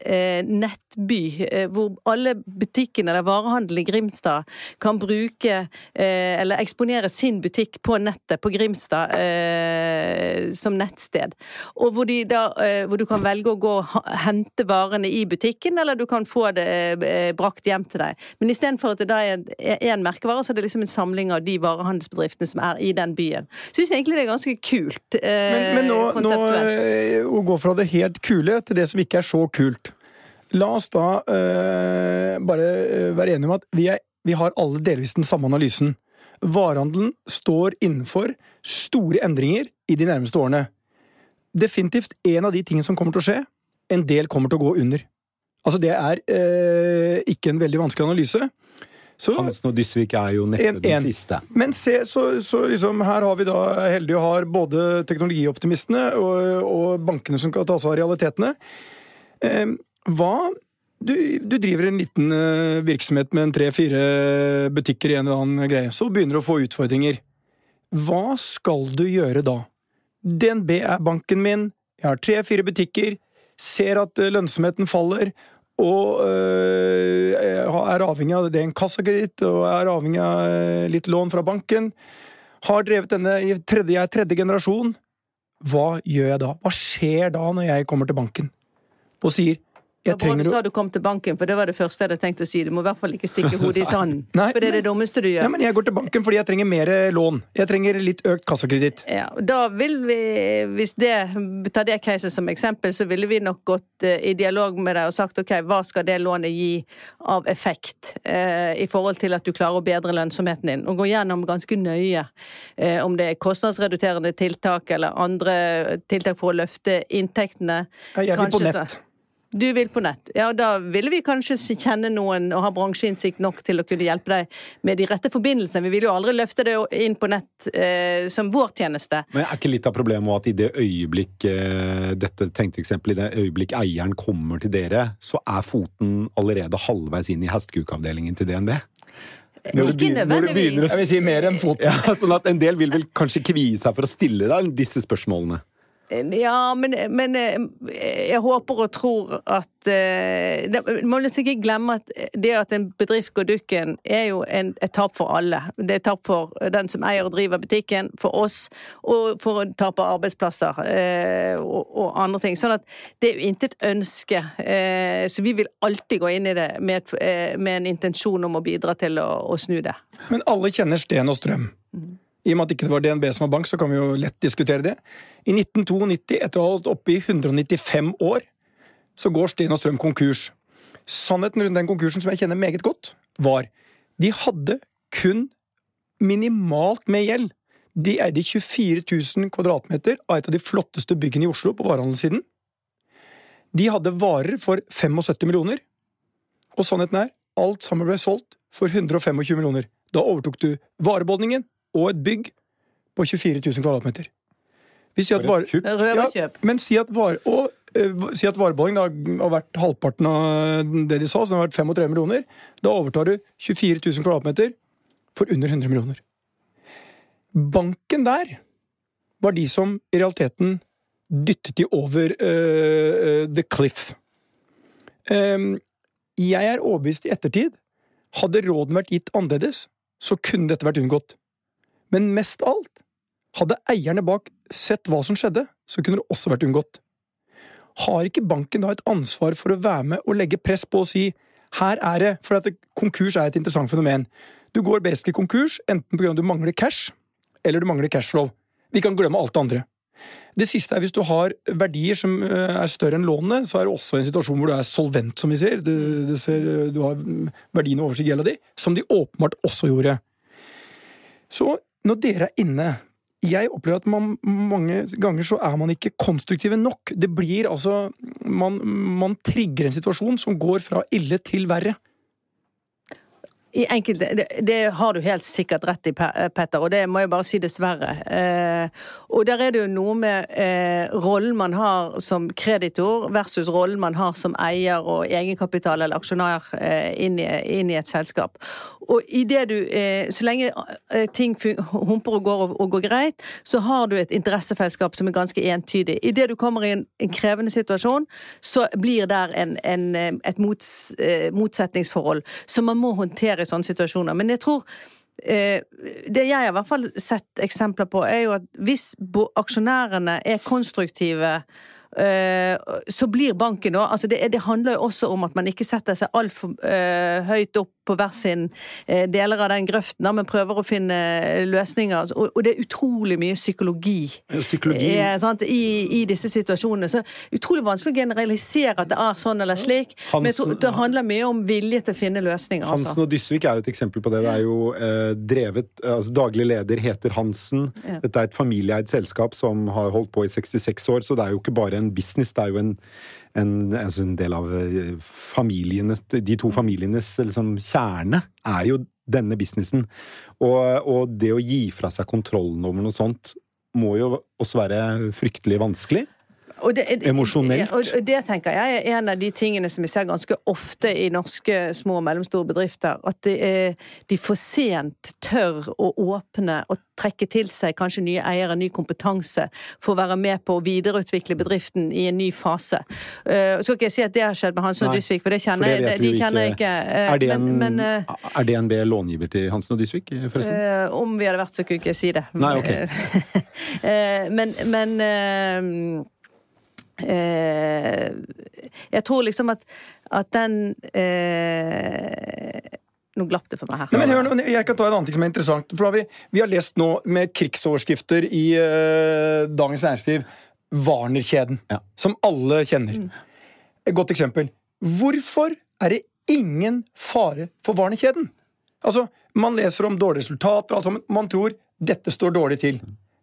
nettby hvor alle butikkene eller varehandelen i Grimstad kan bruke Eh, eller eksponere sin butikk på nettet på Grimstad eh, som nettsted. Og hvor, da, eh, hvor, du kan velge å gå og hente varene i butikken, eller du kan få det eh, brakt hjem til deg. Men istedenfor at det da er én merkevare, så er det liksom en samling av de varehandelsbedriftene som er i den byen. Syns egentlig det er ganske kult. Eh, men, men nå, nå, å gå fra det helt kule til det som ikke er så kult. La oss da eh, bare eh, være enige om at vi, er, vi har alle delvis den samme analysen. Varehandelen står innenfor store endringer i de nærmeste årene. Definitivt en av de tingene som kommer til å skje. En del kommer til å gå under. Altså, det er eh, ikke en veldig vanskelig analyse. Så, Hansen og Dysvik er jo neppe En- den siste. men se, så, så liksom her har vi da heldige å ha både teknologioptimistene og, og bankene som kan ta seg av realitetene. Eh, hva du, du driver en liten eh, virksomhet med en tre-fire butikker i en eller annen greie, så begynner du å få utfordringer. Hva skal du gjøre da? DNB er banken min, jeg har tre-fire butikker, ser at eh, lønnsomheten faller, og øh, er avhengig av det en kassakreditt, og er avhengig av litt lån fra banken. Har drevet denne i tredje, jeg er tredje generasjon. Hva gjør jeg da? Hva skjer da når jeg kommer til banken og sier var bra du sa du kom til banken, for det var det første jeg hadde tenkt å si. Du må i hvert fall ikke stikke <laughs> hodet i sanden. For det er det dummeste du gjør. Nei, men Jeg går til banken fordi jeg trenger mer lån. Jeg trenger litt økt kassakreditt. Ja, da vil vi, hvis det, tar det caset som eksempel, så ville vi nok gått eh, i dialog med deg og sagt ok, hva skal det lånet gi av effekt eh, i forhold til at du klarer å bedre lønnsomheten din, og gå gjennom ganske nøye eh, om det er kostnadsreduserende tiltak eller andre tiltak for å løfte inntektene. Jeg vil på Kanskje så- nett. Du vil på nett. Ja, da ville vi kanskje kjenne noen og ha bransjeinnsikt nok til å kunne hjelpe deg med de rette forbindelsene. Vi vil jo aldri løfte det inn på nett eh, som vår tjeneste. Men er ikke litt av problemet at i det øyeblikk eh, dette tenkte eksempelet, i det øyeblikk eieren kommer til dere, så er foten allerede halvveis inn i hestekukavdelingen til DNB? Når du Ikke begynner- når du begynner å Jeg vil si mer enn foten. <laughs> Ja, sånn at En del vil vel kanskje kvie seg for å stille deg disse spørsmålene. Ja, men, men eh, jeg håper og tror at eh, Man må ikke glemme at det at en bedrift går dukken, er jo en, et tap for alle. Det er et tap for den som eier og driver butikken, for oss, og for å tape arbeidsplasser eh, og, og andre ting. Sånn at det er jo intet ønske. Eh, så vi vil alltid gå inn i det med, et, med en intensjon om å bidra til å, å snu det. Men alle kjenner Sten og Strøm. I og med at ikke det var DNB som var bank, så kan vi jo lett diskutere det. I 1992, etter å ha holdt oppe i 195 år, så går Steen og Strøm konkurs. Sannheten rundt den konkursen, som jeg kjenner meget godt, var de hadde kun minimalt med gjeld. De eide 24 000 kvadratmeter av et av de flotteste byggene i Oslo på varehandelssiden. De hadde varer for 75 millioner, og sannheten er, alt sammen ble solgt for 125 millioner. Da overtok du varebeholdningen og et bygg på 24 000 kvadratmeter. Vi sier at vare... men si at, vare... og, eh, si at varebeholdningen da har vært halvparten av det de sa, så det har vært 35 millioner. Da overtar du 24 000 kvadratmeter for under 100 millioner. Banken der var de som i realiteten dyttet de over uh, the cliff. Um, jeg er overbevist i ettertid. Hadde råden vært gitt annerledes, så kunne dette vært unngått. Men mest av alt, hadde eierne bak sett hva som skjedde, så kunne det også vært unngått. Har ikke banken da et ansvar for å være med og legge press på å si her er det, for at konkurs er et interessant fenomen. Du går basically konkurs enten pga. at du mangler cash, eller du mangler cashflow. Vi kan glemme alt det andre. Det siste er hvis du har verdier som eh, er større enn lånet, så er det også en situasjon hvor du er solvent, som vi ser. Du, du, ser, du har verdiene overstiger gjelda di, som de åpenbart også gjorde. Så når dere er inne Jeg opplever at man, mange ganger så er man ikke konstruktive nok. Det blir altså Man, man trigger en situasjon som går fra ille til verre. I enkelte, det, det har du helt sikkert rett i, Petter, og det må jeg bare si dessverre. Eh, og der er det jo noe med eh, rollen man har som kreditor versus rollen man har som eier og egenkapital eller aksjonær eh, inn, i, inn i et selskap. Og i det du, eh, så lenge eh, ting humper og går, og, og går greit, så har du et interessefellesskap som er ganske entydig. I det du kommer i en, en krevende situasjon, så blir der en, en, eh, et mots, motsetningsforhold som man må håndtere sånne situasjoner. Men jeg tror eh, Det jeg har i hvert fall sett eksempler på, er jo at hvis aksjonærene er konstruktive eh, så blir banken òg altså det, det handler jo også om at man ikke setter seg altfor uh, høyt opp på hver sin eh, deler av den grøften, men prøver å finne løsninger. Og, det er utrolig mye psykologi, Psykologi. eh, i, i disse situasjonene. Så utrolig vanskelig å generalisere at det er sånn eller slik. Men Hansen- det handler mye om vilje til å finne løsninger. Hansen Altså. og Dysvik er jo et eksempel på det. Det er jo eh, drevet altså Daglig leder heter Hansen. Dette er et familieeid selskap som har holdt på i 66 år, så det er jo ikke bare en business, det er jo en, en, altså en del av eh, familienes De to familienes liksom, kjerne er jo denne businessen. Og, og det å gi fra seg kontrollen over noe sånt må jo også være fryktelig vanskelig. Og det, Emosjonelt. Og og det tenker jeg er en av de tingene som vi ser ganske ofte i norske små og mellomstore bedrifter. At det er, de for sent tør å åpne og trekke til seg kanskje nye eiere, ny kompetanse, for å være med på å videreutvikle bedriften i en ny fase. Uh, skal ikke jeg si at det har skjedd med Hansen og Dysvik, for det For kjenner det jeg, de kjenner ikke. Uh, Er, en, men, men, er DNB långiver til Hansen og Dysvik, forresten? Uh, om vi hadde vært, så kunne jeg ikke si det. Nei, ok. <laughs> Men men eh, Jeg tror liksom at, at den eh, Nå glapp det for meg her. Ja, men hør nå, Jeg kan ta en annen ting som er interessant. For da vi, vi har lest nå med krigsoverskrifter i eh, Dagens Næringsliv Warner-kjeden, Ja. som alle kjenner. Et godt eksempel. Hvorfor er det ingen fare for Warner-kjeden? Altså, Man leser om dårlige resultater, altså, man tror dette står dårlig til.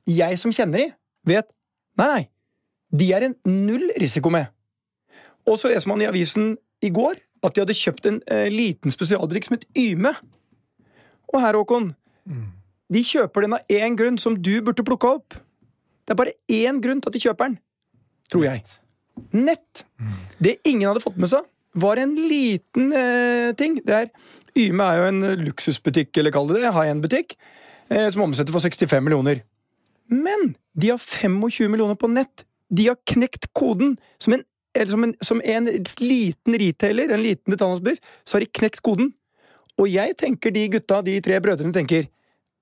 Jeg som kjenner de, vet nei, nei. De er en null risiko med. Og så leser man i avisen i går at de hadde kjøpt en eh, liten spesialbutikk som het Yme. Og her, Håkon, de kjøper den av én grunn som du burde plukka opp. Det er bare én grunn til at de kjøper den, tror jeg. Nett. Det ingen hadde fått med seg, var en liten eh, ting. Det er, Yme er jo en luksusbutikk, eller kall det det, high end-butikk, eh, som omsetter for 65 millioner. Men de har 25 millioner på nett. De har knekt koden. Som en, som en, som en liten retailer, en liten detaljhandelsbedrift, så har de knekt koden. Og jeg tenker de gutta, de tre brødrene, tenker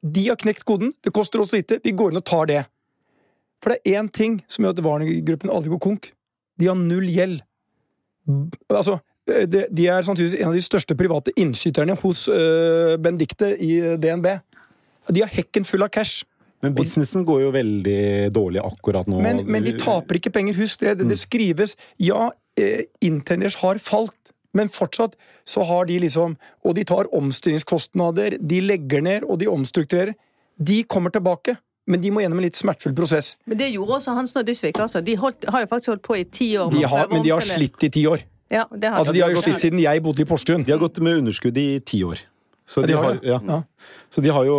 de har knekt koden, det koster oss lite, vi går inn og tar det. For det er én ting som gjør at Warner-gruppen aldri går konk. De har null gjeld. Altså, de, er sannsynligvis en av de største private innskyterne hos Bendikte i øh, DNB. De har hekken full av cash. Men businessen går jo veldig dårlig akkurat nå. Men, men de taper ikke penger. Husk det, det, det skrives Ja, eh, Intenders har falt, men fortsatt så har de liksom Og de tar omstillingskostnader, de legger ned, og de omstrukturerer. De kommer tilbake, men de må gjennom en litt smertefull prosess. Men det gjorde også Hansen og Dysvik. altså. De holdt, har jo faktisk holdt på i ti år. De har, men de har slitt i ti år. Ja, det har Altså, de. De har jo slitt siden jeg bodde i Porsgrunn. De har gått med underskudd i ti år. Så de, har ja. Ja. Så de har jo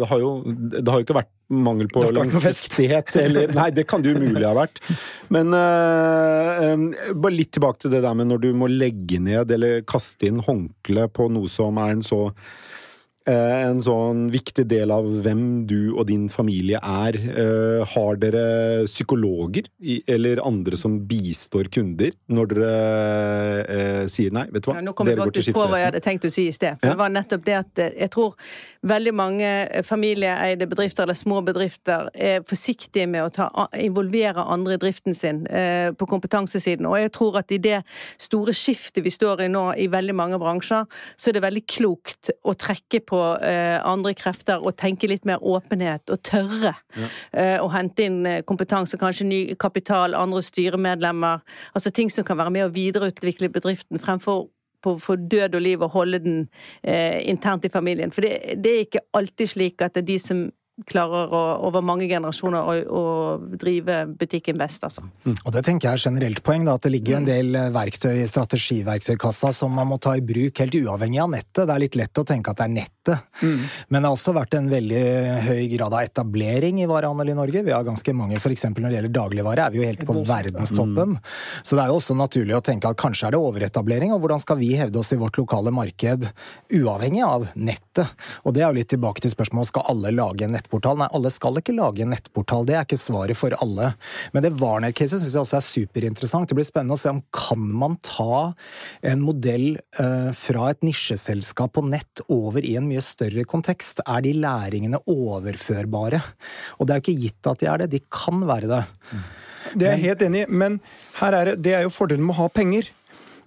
Det har jo, det har jo ikke vært mangel på langsiktighet eller Nei, det kan det umulig ha vært. Men uh, bare litt tilbake til det der med når du må legge ned eller kaste inn håndkle på noe som er en så en sånn viktig del av hvem du og din familie er. Eh, har dere psykologer eller andre som bistår kunder når dere eh, sier nei? Vet du hva? Ja, nå kom Dere går til på hva jeg hadde tenkt å si i sted. Ja. Det var nettopp det at eh, jeg tror veldig mange eh, familieeide bedrifter eller små bedrifter er forsiktige med å ta, involvere andre i driften sin eh, på kompetansesiden. Og jeg tror at i det store skiftet vi står i nå i veldig mange bransjer, så er det veldig klokt å trekke på eh, andre krefter og tenke litt mer åpenhet og tørre eh, å hente inn eh, kompetanse, kanskje ny kapital, andre styremedlemmer. Altså ting som kan være med å videreutvikle bedriften fremfor på for død og liv å holde den eh, internt i familien. For det, det er ikke alltid slik at det er de som klarer å, over mange generasjoner å, å drive butikken best, altså. Og det tenker jeg er generelt poeng, da, at det ligger en del eh, verktøy i strategiverktøykassa som man må ta i bruk helt uavhengig av nettet. Det er litt lett å tenke at det er nettet, men det har også vært en veldig høy grad av etablering i varehandel i Norge. Vi har ganske mange, f.eks. når det gjelder dagligvare, er vi jo helt på verdenstoppen. Så det er jo også naturlig å tenke at kanskje er det overetablering, og hvordan skal vi hevde oss i vårt lokale marked uavhengig av nettet? Og det er jo litt tilbake til spørsmålet skal alle lage en nettportal. Nei, alle skal ikke lage en nettportal. Det er ikke svaret for alle. Men det Warner-caset syns jeg også er superinteressant. Det blir spennende å se om kan man ta en modell eh, fra et nisjeselskap på nett over i en mye større kontekst. Er de læringene overførbare? Og det er jo ikke gitt at de er det. De kan være det. Det er jeg helt enig i, men her er det, det er jo fordelen med å ha penger.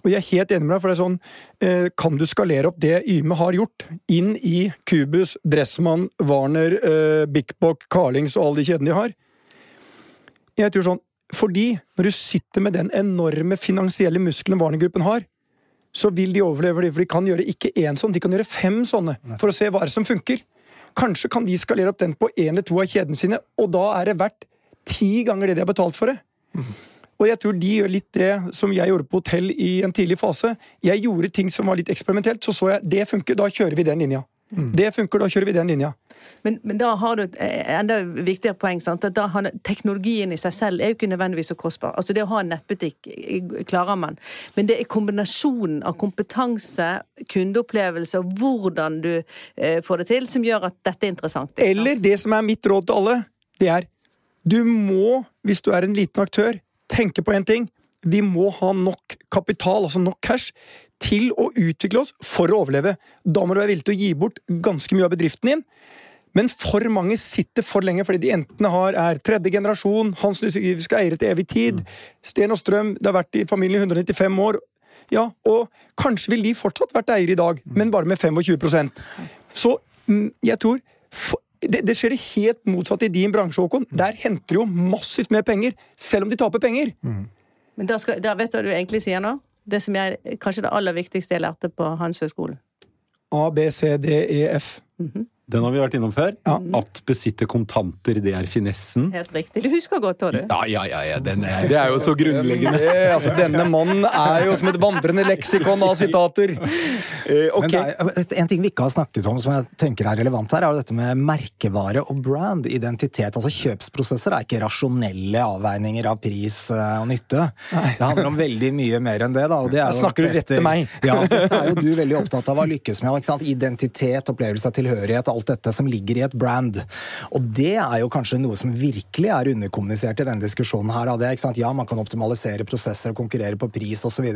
Og jeg er helt enig med deg, for det er sånn eh, Kan du skalere opp det Yme har gjort, inn i Cubus, Dressmann, Warner, eh, Big Bock, Carlings og alle de kjedene de har? Jeg tror sånn Fordi når du sitter med den enorme finansielle muskelen Warner-gruppen har, så vil de overleve det, for de kan gjøre ikke én sånn, de kan gjøre fem sånne for å se hva som funker. Kanskje kan de skalere opp den på én eller to av kjedene sine, og da er det verdt ti ganger det de har betalt for det. Og jeg tror de gjør litt det som jeg gjorde på hotell i en tidlig fase. Jeg gjorde ting som var litt eksperimentelt, så så jeg det funker, da kjører vi den linja. Det funker, da kjører vi den linja. Men, men, da har du et eh, enda viktigere poeng. Sant? At har, teknologien i seg selv er jo ikke nødvendigvis så kostbar. Altså Det å ha en nettbutikk klarer man. Men det er kombinasjonen av kompetanse, kundeopplevelse og hvordan du eh, får det til, som gjør at dette er interessant. Eller det som er mitt råd til alle, det er du må, hvis du er en liten aktør, tenke på én ting. Vi må ha nok kapital, altså nok cash, til å utvikle oss for å overleve. Da må du være villig til å gi bort ganske mye av bedriften din. Men for mange sitter for lenge fordi de enten har, er tredje generasjon, Hans Lysigiviske eiere til evig tid, Sten og Strøm, det har vært i familien i 195 år. Ja, og kanskje vil de fortsatt vært eiere i dag, men bare med 25% Så mm, jeg tror det, det, skjer det helt motsatte i din bransje, Håkon. Der henter de jo massivt mer penger, selv om de taper penger. Mm. Men da, skal, da vet du hva du egentlig sier nå? det som er kanskje det aller viktigste jeg lærte på Handelshøyskolen. A, B, C, D, E, F. Mm -hmm. Den har vi vært innom før. Ja. At besitte kontanter, det er finessen. Helt riktig. Du husker godt, Tore. Ja, ja, ja. ja. Er, det er jo så grunnleggende. Det, altså, denne mannen er jo som et vandrende leksikon av sitater. <laughs> Eh, okay. er, en ting vi ikke har snakket om som jeg tenker er relevant her, er dette med merkevare og brand. Identitet. Altså Kjøpsprosesser er ikke rasjonelle avveininger av pris eh, og nytte. Nei. Det handler om veldig mye mer enn det. da. Det jo, snakker du rett til meg. Ja, dette er jo du veldig opptatt av å lykkes med. Identitet, opplevelse av tilhørighet alt dette som ligger i et brand. Og det er jo kanskje noe som virkelig er underkommunisert i denne diskusjonen her. Det, ja, man kan optimalisere prosesser og konkurrere på pris osv.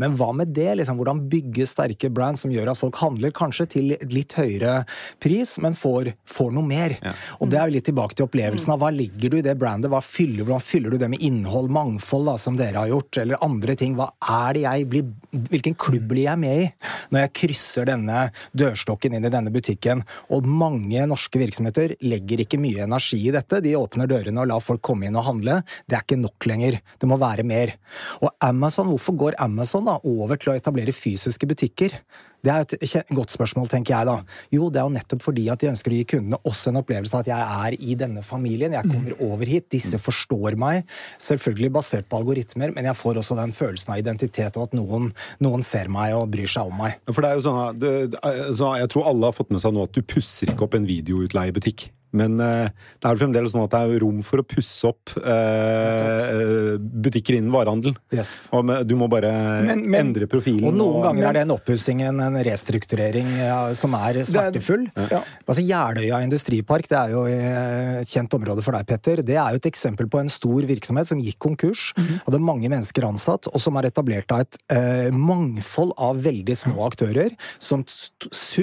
Men hva med det? Liksom, hvordan bygge sterke brand som gjør at folk handler kanskje til litt høyere pris, men får, får noe mer? Ja. Og det er jo litt tilbake til opplevelsen av hva ligger du i det brandet? Hva fyller, hvordan fyller du det med innhold, mangfold, da, som dere har gjort, eller andre ting? Hva er det jeg blir Hvilken klubb blir jeg med i når jeg krysser denne dørstokken inn i denne butikken? Og mange norske virksomheter legger ikke mye energi i dette. De åpner dørene og lar folk komme inn og handle. Det er ikke nok lenger. Det må være mer. Og Amazon, hvorfor går Amazon da over til å etablere fysiske butikker? Det er et godt spørsmål, tenker jeg da. Jo, det er jo nettopp fordi at de ønsker å gi kundene også en opplevelse av at jeg er i denne familien, jeg kommer mm. over hit, disse forstår meg. Selvfølgelig basert på algoritmer, men jeg får også den følelsen av identitet og at noen, noen ser meg og bryr seg om meg. For det er jo sånn, det, så Jeg tror alle har fått med seg nå at du pusser ikke opp en videoutleiebutikk. Men uh, det er jo fremdeles sånn at det er rom for å pusse opp uh, butikker innen varehandel. Yes. Og du må bare men, men, endre profilen. Og noen og, ganger er det en oppussing, en, en restrukturering, ja, som er smertefull. Er, ja. Altså Jeløya industripark, det er jo et kjent område for deg, Petter. Det er jo et eksempel på en stor virksomhet som gikk konkurs. Mm -hmm. Hadde mange mennesker ansatt, og som er etablert av et uh, mangfold av veldig små aktører, som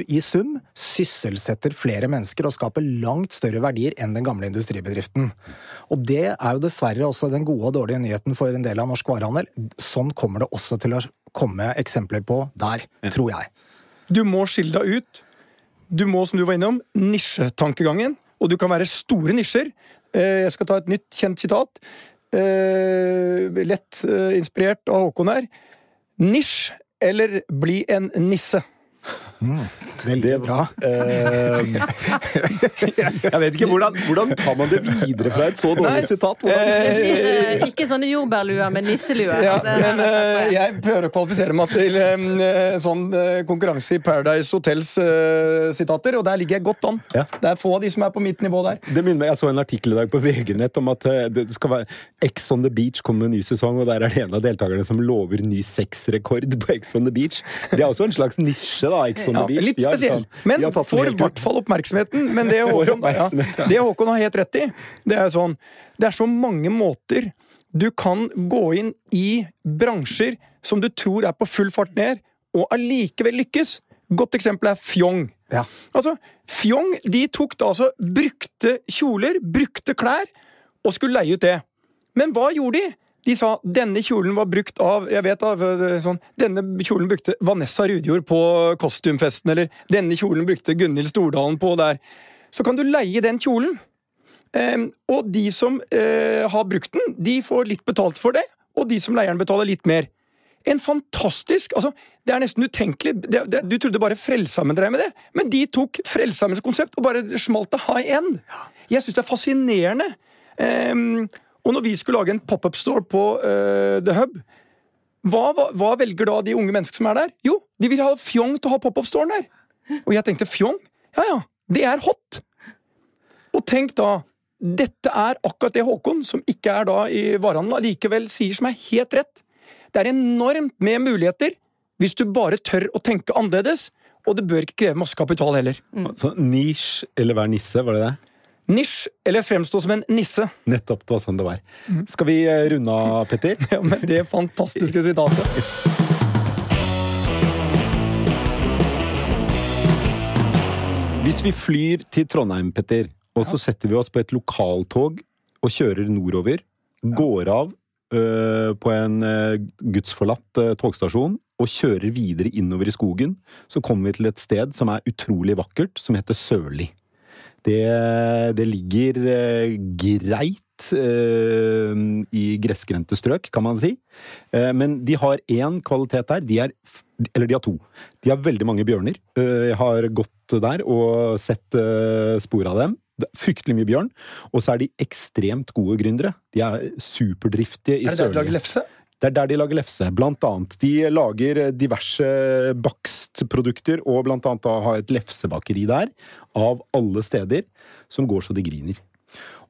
i sum sysselsetter flere mennesker og skaper langt større verdier enn den gamle industribedriften. Og det er jo dessverre også den gode og dårlige nyheten for en del av norsk varehandel. Sånn kommer det også til å komme eksempler på der, tror jeg. Du må skille deg ut. Du må, som du var innom, nisjetankegangen. Og du kan være store nisjer. Eh, jeg skal ta et nytt, kjent sitat. Eh, lett eh, inspirert av Håkon her. Nisj eller bli en nisse. Mm, veldig bra. Eh, <laughs> jeg vet ikke, hvordan, hvordan, tar man det videre fra et så dårlig Nei, sitat? Eh, ikke sånne jordbærluer, men nisseluer. Ja, men eh, jeg prøver å kvalifisere meg til um, sånn konkurranse i Paradise Hotels-sitater, og der ligger jeg godt an. Ja. Det er få av de som er på mitt nivå der. Det minner meg, Jeg så en artikkel i dag på VG-nett om at det skal være X on the Beach kommer med en ny sesong, og der er det en av deltakerne som lover ny sexrekord på X on the Beach. Det er også en slags nisje, da. X sånn ja, Beach. litt spesiell, men får i hvert fall oppmerksomheten. Men det <laughs> Håkon, ja, det Håkon har helt rett i, det er sånn Det er så mange måter du kan gå inn i bransjer som du tror er på full fart ned, og allikevel lykkes. Godt eksempel er Fjong. Ja. Altså, Fjong de tok da altså brukte kjoler, brukte klær, og skulle leie ut det. Men hva gjorde de? De sa denne kjolen var brukt av jeg vet da, sånn, Denne kjolen brukte Vanessa Rudjord på kostymfesten, eller denne kjolen brukte Gunhild Stordalen på der. Så kan du leie den kjolen. Um, og de som uh, har brukt den, de får litt betalt for det, og de som leier den, betaler litt mer. En fantastisk altså, Det er nesten utenkelig. Det, det, du trodde bare Frelsesarmeen drev med det, men de tok Frelsesarmeens konsept og bare smalt det high end. Jeg syns det er fascinerende. Um, og når vi skulle lage en pop-up-store på uh, The Hub, hva, hva, hva, velger da de unge menneskene som er der? Jo, de vil ha Fjong til å ha pop-up-storen der. Og jeg tenkte Fjong? Ja ja, det er hot! Og tenk da, dette er akkurat det Håkon, som ikke er da i varehandelen, allikevel sier som er helt rett. Det er enormt med muligheter hvis du bare tør å tenke annerledes, og det bør ikke kreve masse kapital heller. Mm. Så nisj eller hver nisse, var det det? Nisj eller fremstå som en nisse. Nettopp, det var sånn det var. Mm. Skal vi eh, runde av, Petter? <laughs> ja, med det fantastiske sitatet. Hvis vi flyr til Trondheim, Petter, og så setter vi oss på et lokaltog og kjører nordover, går av øh, på en øh, gudsforlatt øh, togstasjon og kjører videre innover i skogen, så kommer vi til et sted som er utrolig vakkert, som heter Sørli. Det, det ligger greit i gressgrendte strøk, kan man si. men de har én kvalitet der. De er Eller de har to. De har veldig mange bjørner. jeg har gått der og sett spor av dem fryktelig mye bjørn. Og så er de ekstremt gode gründere. De er superdriftige i Sørlige. Er det der de lager lefse? Det er der de lager lefse, blant annet. De lager diverse bakstprodukter, og blant annet da ha et lefsebakeri der, av alle steder, som går så de griner.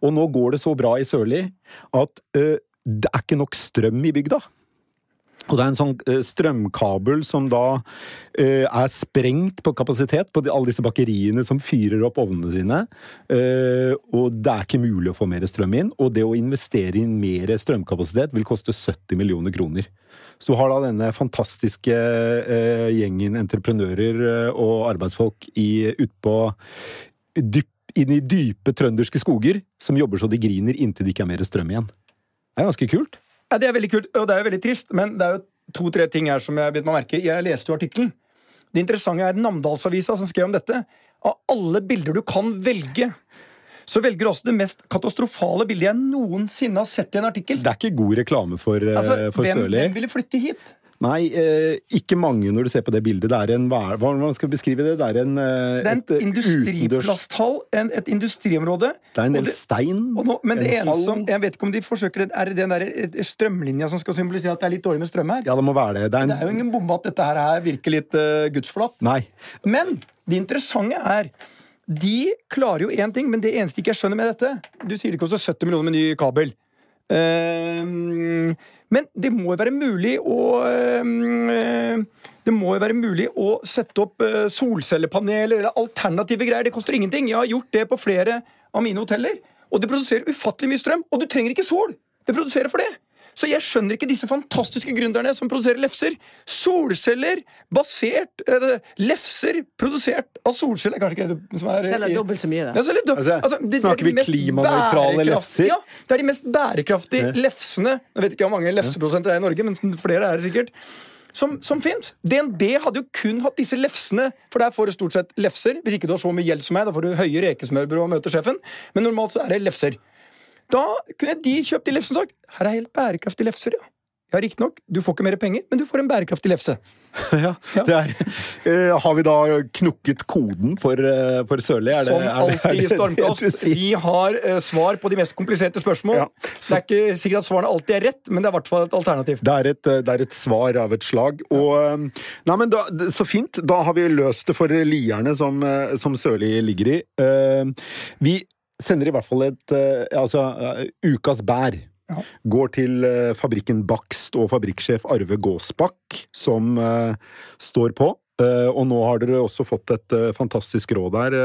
Og nå går det så bra i Sørli at uh, det er ikke nok strøm i bygda. Og det er en sånn eh, strømkabel som da uh, er sprengt på kapasitet på de, alle disse bakeriene som fyrer opp ovnene sine. Uh, og det er ikke mulig å få mer strøm inn. Og det å investere i mer strømkapasitet vil koste 70 millioner kroner. Så har da denne fantastiske uh, gjengen entreprenører og arbeidsfolk utpå dyp, inn i dype trønderske skoger som jobber så de griner inntil det ikke er mer strøm igjen. Det er ganske kult. Ja, Det er veldig kult, og det er jo veldig trist, men det er jo to-tre ting her som jeg bet meg merke Jeg leste jo artikkelen. Det interessante er Namdalsavisa som skrev om dette. Av alle bilder du kan velge, så velger du også det mest katastrofale bildet jeg noensinne har sett i en artikkel. Det er ikke god reklame for, altså, for hvem, Sørli. Hvem ville flytte hit? Nei, eh, ikke mange når du ser på det bildet. Det er en hva, hva skal beskrive det? Det er en eh, Det er en industriplasthall, en, et industriområde. Det er en del stein. Nå, men det ene som, Jeg vet ikke om de forsøker Er det den der strømlinja som skal symbolisere at det er litt dårlig med strøm her? Ja, det må være det. Det er, en, det er jo ingen bombe at dette her virker litt uh, gudsforlatt. Nei. Men det interessante er de klarer jo én ting, men det eneste ikke jeg skjønner med dette Du sier det koster 70 millioner med ny kabel. Uh, men det må jo være mulig å øh, Det må jo være mulig å sette opp øh, solcellepaneler eller alternative greier. Det koster ingenting. Jeg har gjort det på flere av mine hoteller. Og det produserer ufattelig mye strøm. Og du trenger ikke sol! Det produserer for det. Så jeg skjønner ikke disse fantastiske gründerne som produserer lefser. Solceller basert eh, Lefser produsert av solceller Kanskje ikke det som er Selger dobbelt så mye, da. Ja, altså, altså, det, snakker vi klimanøytrale lefser? Ja, det er de mest bærekraftige ja. lefsene. Jeg vet ikke hvor mange lefseprodusenter det er i Norge, men flere er det sikkert. Som, som fins. DNB hadde jo kun hatt disse lefsene, for der får du stort sett lefser. Hvis ikke du har så mye gjeld som meg, da får du høye rekesmørbrød og møter sjefen. Men normalt så er det lefser. Da kunne de kjøpt de lefsene og sagt her er helt bærekraftige lefser, ja. Ja, riktignok, du får ikke mer penger, men du får en bærekraftig lefse. <laughs> ja, det er uh, Har vi da knukket koden for, uh, for Sørli? Som alltid i Stormkast. <laughs> Vi har uh, svar på de mest kompliserte spørsmål. Ja, så, det er ikke sikkert at svarene alltid er rett, men det er i hvert fall et alternativ. Det er et, det er et svar av et slag. Og, nei, men da, Så fint. Da har vi løst det for lierne som, som Sørli ligger i. vi sender i hvert fall et uh, Altså, uh, ukas bær. Ja. Går til uh, fabrikken Bakst og fabrikksjef Arve Gåsbakk, som står på. og nå har dere også fått et fantastisk råd der.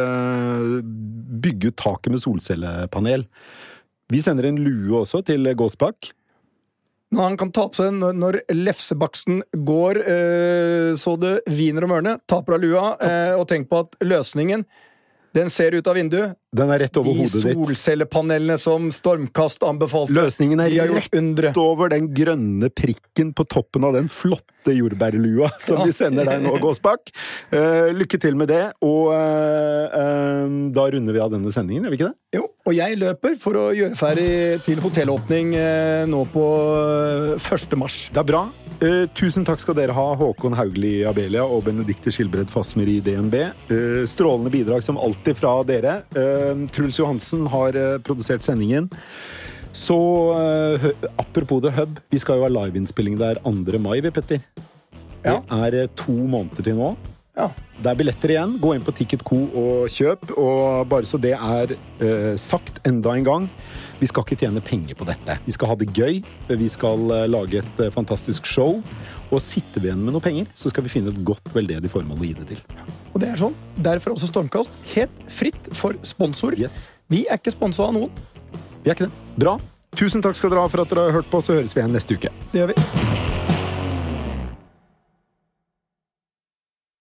bygge ut taket med solcellepanel. Vi sender en lue også til Gåsbakk. Når han kan ta på seg når, når lefsebaksten går så det viner om ørene, taper av lua, og tenk på at løsningen Den ser ut av vinduet. Den er rett over De hodet ditt. solcellepanelene som Stormkast anbefalte. Løsningen er rett undre. over den grønne prikken på toppen av den flotte jordbærlua <laughs> som Ja. vi sender deg nå, Gåsbakk. Uh, lykke til med det, og uh, uh, da runder vi av denne sendingen, gjør vi ikke det? Jo, og jeg løper for å gjøre ferdig til hotellåpning nå på eh, 1. mars. Det er bra. Tusen takk skal dere ha, Håkon Haugli Abelia og Benedikte Skilbred Fasmer i DNB. Strålende bidrag som alltid fra dere. Eh, Truls Johansen har eh, produsert sendingen. Så eh, apropos The Hub, vi skal jo ha liveinnspilling der 2. mai, vi, Petter. Det er eh, to måneder til nå. Ja. Det er billetter igjen. Gå inn på Ticketco og kjøp. Og bare så det er eh, sagt enda en gang, vi skal ikke tjene penger på dette. Vi skal ha det gøy. Vi skal eh, lage et eh, fantastisk show. Og sitter vi igjen med noe penger, så skal vi finne et godt veldedig formål å gi det til. Og det er sånn. Derfor også Stormkast. Helt fritt for sponsor. Yes. Vi er ikke sponsa av noen. Vi er ikke det. Bra. Tusen takk skal dere ha for at dere har hørt på, så høres vi igjen neste uke. Det gjør vi.